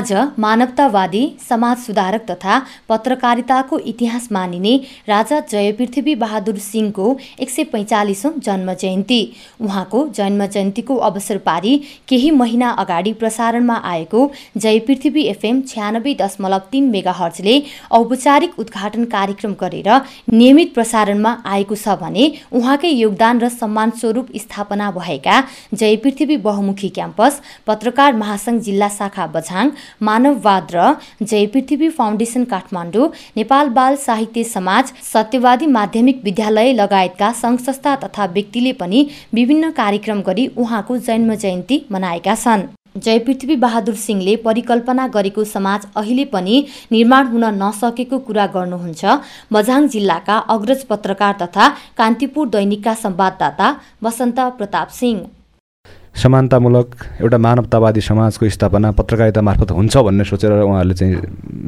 आज मानवतावादी समाज सुधारक तथा पत्रकारिताको इतिहास मानिने राजा जयपृथ्वी बहादुर सिंहको एक सय पैँचालिसौँ जन्म जयन्ती उहाँको जन्म जयन्तीको अवसर पारी केही महिना अगाडि प्रसारणमा आएको जयपृथ्वी एफएम छ्यानब्बे दशमलव तिन मेगा हर्जले औपचारिक उद्घाटन कार्यक्रम गरेर नियमित प्रसारणमा आएको छ भने उहाँकै योगदान र सम्मान स्वरूप स्थापना भएका जयपृथ्वी बहुमुखी क्याम्पस पत्रकार महासङ्घ जिल्ला शाखा बझाङ मानववाद र जय पृथ्वी फाउन्डेसन काठमाडौँ नेपाल बाल साहित्य समाज सत्यवादी माध्यमिक विद्यालय लगायतका सङ्घ संस्था तथा व्यक्तिले पनि विभिन्न कार्यक्रम गरी उहाँको जन्म जयन्ती मनाएका छन्। जय पृथ्वी बहादुर सिंहले परिकल्पना गरेको समाज अहिले पनि निर्माण हुन नसकेको कुरा गर्नुहुन्छ। बझाङ जिल्लाका अग्रज पत्रकार तथा कान्तिपुर दैनिकका संवाददाता वसन्त प्रताप सिंह। समानतामूलक एउटा मानवतावादी समाजको स्थापना पत्रकारिता मार्फत हुन्छ भन्ने सोचेर उहाँहरूले चाहिँ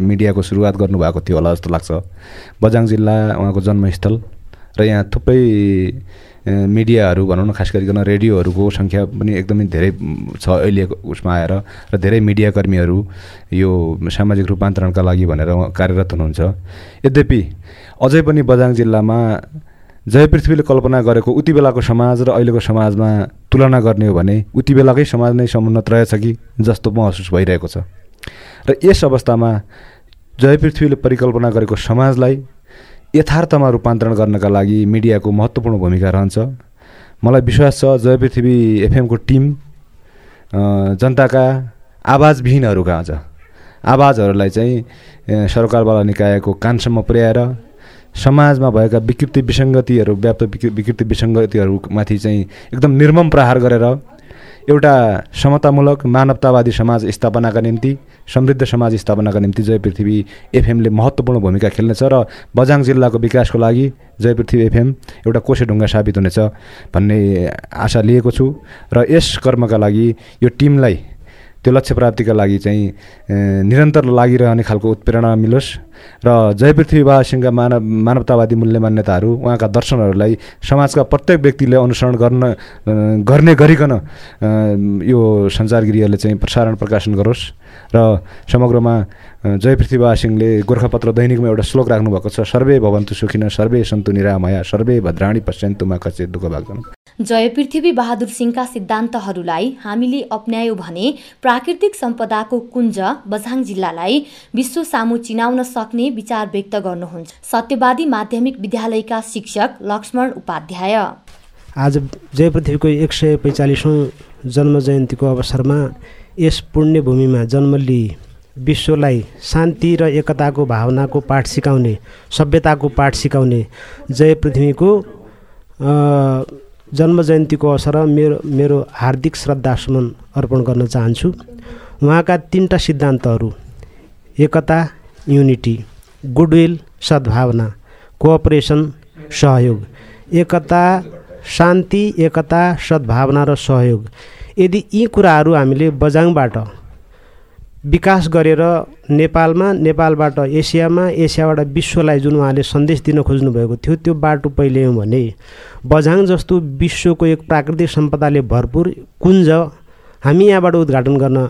मिडियाको सुरुवात गर्नुभएको थियो होला जस्तो लाग्छ। बजाङ जिल्ला उहाँको जन्मस्थल र यहाँ थुप्रै मिडियाहरू भनौँ न खास गरिकन रेडियोहरूको सङ्ख्या पनि एकदमै धेरै छ अहिलेको उसमा आएर र धेरै मिडियाकर्मीहरू यो सामाजिक रूपान्तरणका लागि भनेर कार्यरत हुनुहुन्छ। यद्यपि अझै पनि बजाङ जिल्लामा जय पृथ्वीले कल्पना गरेको उति बेलाको समाज र अहिलेको समाजमा तुलना गर्ने हो भने उति बेलाकै समाज नै समुन्नत रहेछ कि जस्तो महसुस भइरहेको छ। र यस अवस्थामा जय पृथ्वीले परिकल्पना गरेको समाजलाई यथार्थमा रूपान्तरण गर्नका लागि मिडियाको महत्त्वपूर्ण भूमिका रहन्छ। मलाई विश्वास छ जय पृथ्वी एफएमको टिम जनताका आवाजविहीनहरू कहाँ छ आवाजहरूलाई चाहिँ सरकारवाला निकायको कानसम्म पुर्याएर समाजमा भएका विकृति विसङ्गतिहरू व्याप्त विकृति विसङ्गतिहरूमाथि चाहिँ एकदम निर्मम प्रहार गरेर एउटा समतामूलक मानवतावादी समाज स्थापनाका निम्ति समृद्ध समाज स्थापनाका निम्ति जय पृथ्वी एफएमले महत्त्वपूर्ण भूमिका खेल्नेछ र बजाङ जिल्लाको विकासको लागि जय पृथ्वी एफएम एउटा कोसेढुङ्गा साबित हुनेछ भन्ने आशा लिएको छु र यस कर्मका लागि यो टिमलाई त्यो लक्ष्य प्राप्तिका लागि चाहिँ निरन्तर लागिरहने खालको उत्प्रेरणा मिलोस्। र जय पृथ्वीवासीका मानव मानवतावादी मूल्य मान्यताहरू उहाँका दर्शनहरूलाई समाजका प्रत्येक व्यक्तिले अनुसरण गर्न गर्ने गरिकन यो सञ्चारगिरीहरूले चाहिँ प्रसारण प्रकाशन गरोस्। र समग्रमा जय पृथ्वीवासिङले गोर्खापत्र दैनिकमा एउटा श्लोक राख्नुभएको छ सर्वे भवन्तु सुखिन सर्वे सन्तु निरामया सर्वे भद्राणी पश्यन्तुमा कचे दुःख भाग्छन् जय पृथ्वी बहादुर सिंहका सिद्धान्तहरूलाई हामीले अप्नायौँ भने प्राकृतिक सम्पदाको कुञ्ज बझाङ जिल्लालाई विश्व सामु चिनाउन सक्ने विचार व्यक्त गर्नुहुन्छ। सत्यवादी माध्यमिक विद्यालयका शिक्षक लक्ष्मण उपाध्याय। आज जय पृथ्वीको एक सय पैँचालिसौँ जन्म जयन्तीको अवसरमा यस पुण्यभूमिमा जन्म लिई विश्वलाई शान्ति र एकताको भावनाको पाठ सिकाउने सभ्यताको पाठ सिकाउने जय पृथ्वीको जन्म जयन्तीको अवसर मेरो मेरो हार्दिक श्रद्धासुमन अर्पण गर्न चाहन्छु। उहाँका तिनवटा सिद्धान्तहरू एकता युनिटी गुडविल सद्भावना कोअपरेसन सहयोग। एकता शान्ति एकता सद्भावना र सहयोग। यदि यी कुराहरू हामीले बजाङबाट विकास गरेर नेपालमा नेपालबाट एसियामा एसियाबाट विश्वलाई जुन उहाँले सन्देश दिन खोज्नुभएको थियो त्यो बाटो पहिल्यायौँ भने बझाङ जस्तो विश्वको एक प्राकृतिक सम्पदाले भरपुर कुञ्ज हामी यहाँबाट उद्घाटन गर्न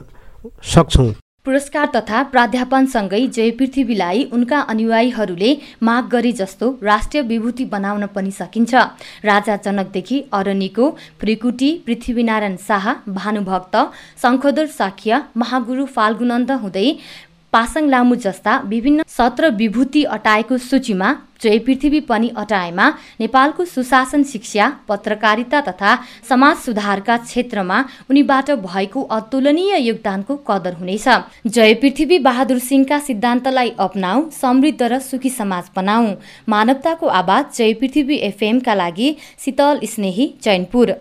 सक्छौँ। पुरस्कार तथा प्राध्यापनसँगै जय पृथ्वीलाई उनका अनुयायीहरूले माग गरे जस्तो राष्ट्रिय विभूति बनाउन पनि सकिन्छ। राजा जनकदेखि अरनिको फ्रिकुटी पृथ्वीनारायण शाह भानुभक्त शङ्खोदर साख्य महागुरु फाल्गुनन्द हुँदै पासाङ लामु जस्ता विभिन्न सत्र विभूति अटाएको सूचीमा जय पृथ्वी पनि अटाएमा नेपालको सुशासन शिक्षा पत्रकारिता तथा समाज सुधारका क्षेत्रमा उनीबाट भएको अतुलनीय योगदानको कदर हुनेछ। जय पृथ्वी बहादुर सिंहका सिद्धान्तलाई अप्नाऊ समृद्ध र सुखी समाज बनाऊ। मानवताको आवाज जय पृथ्वी एफएमका लागि शीतल स्नेही चैनपुर।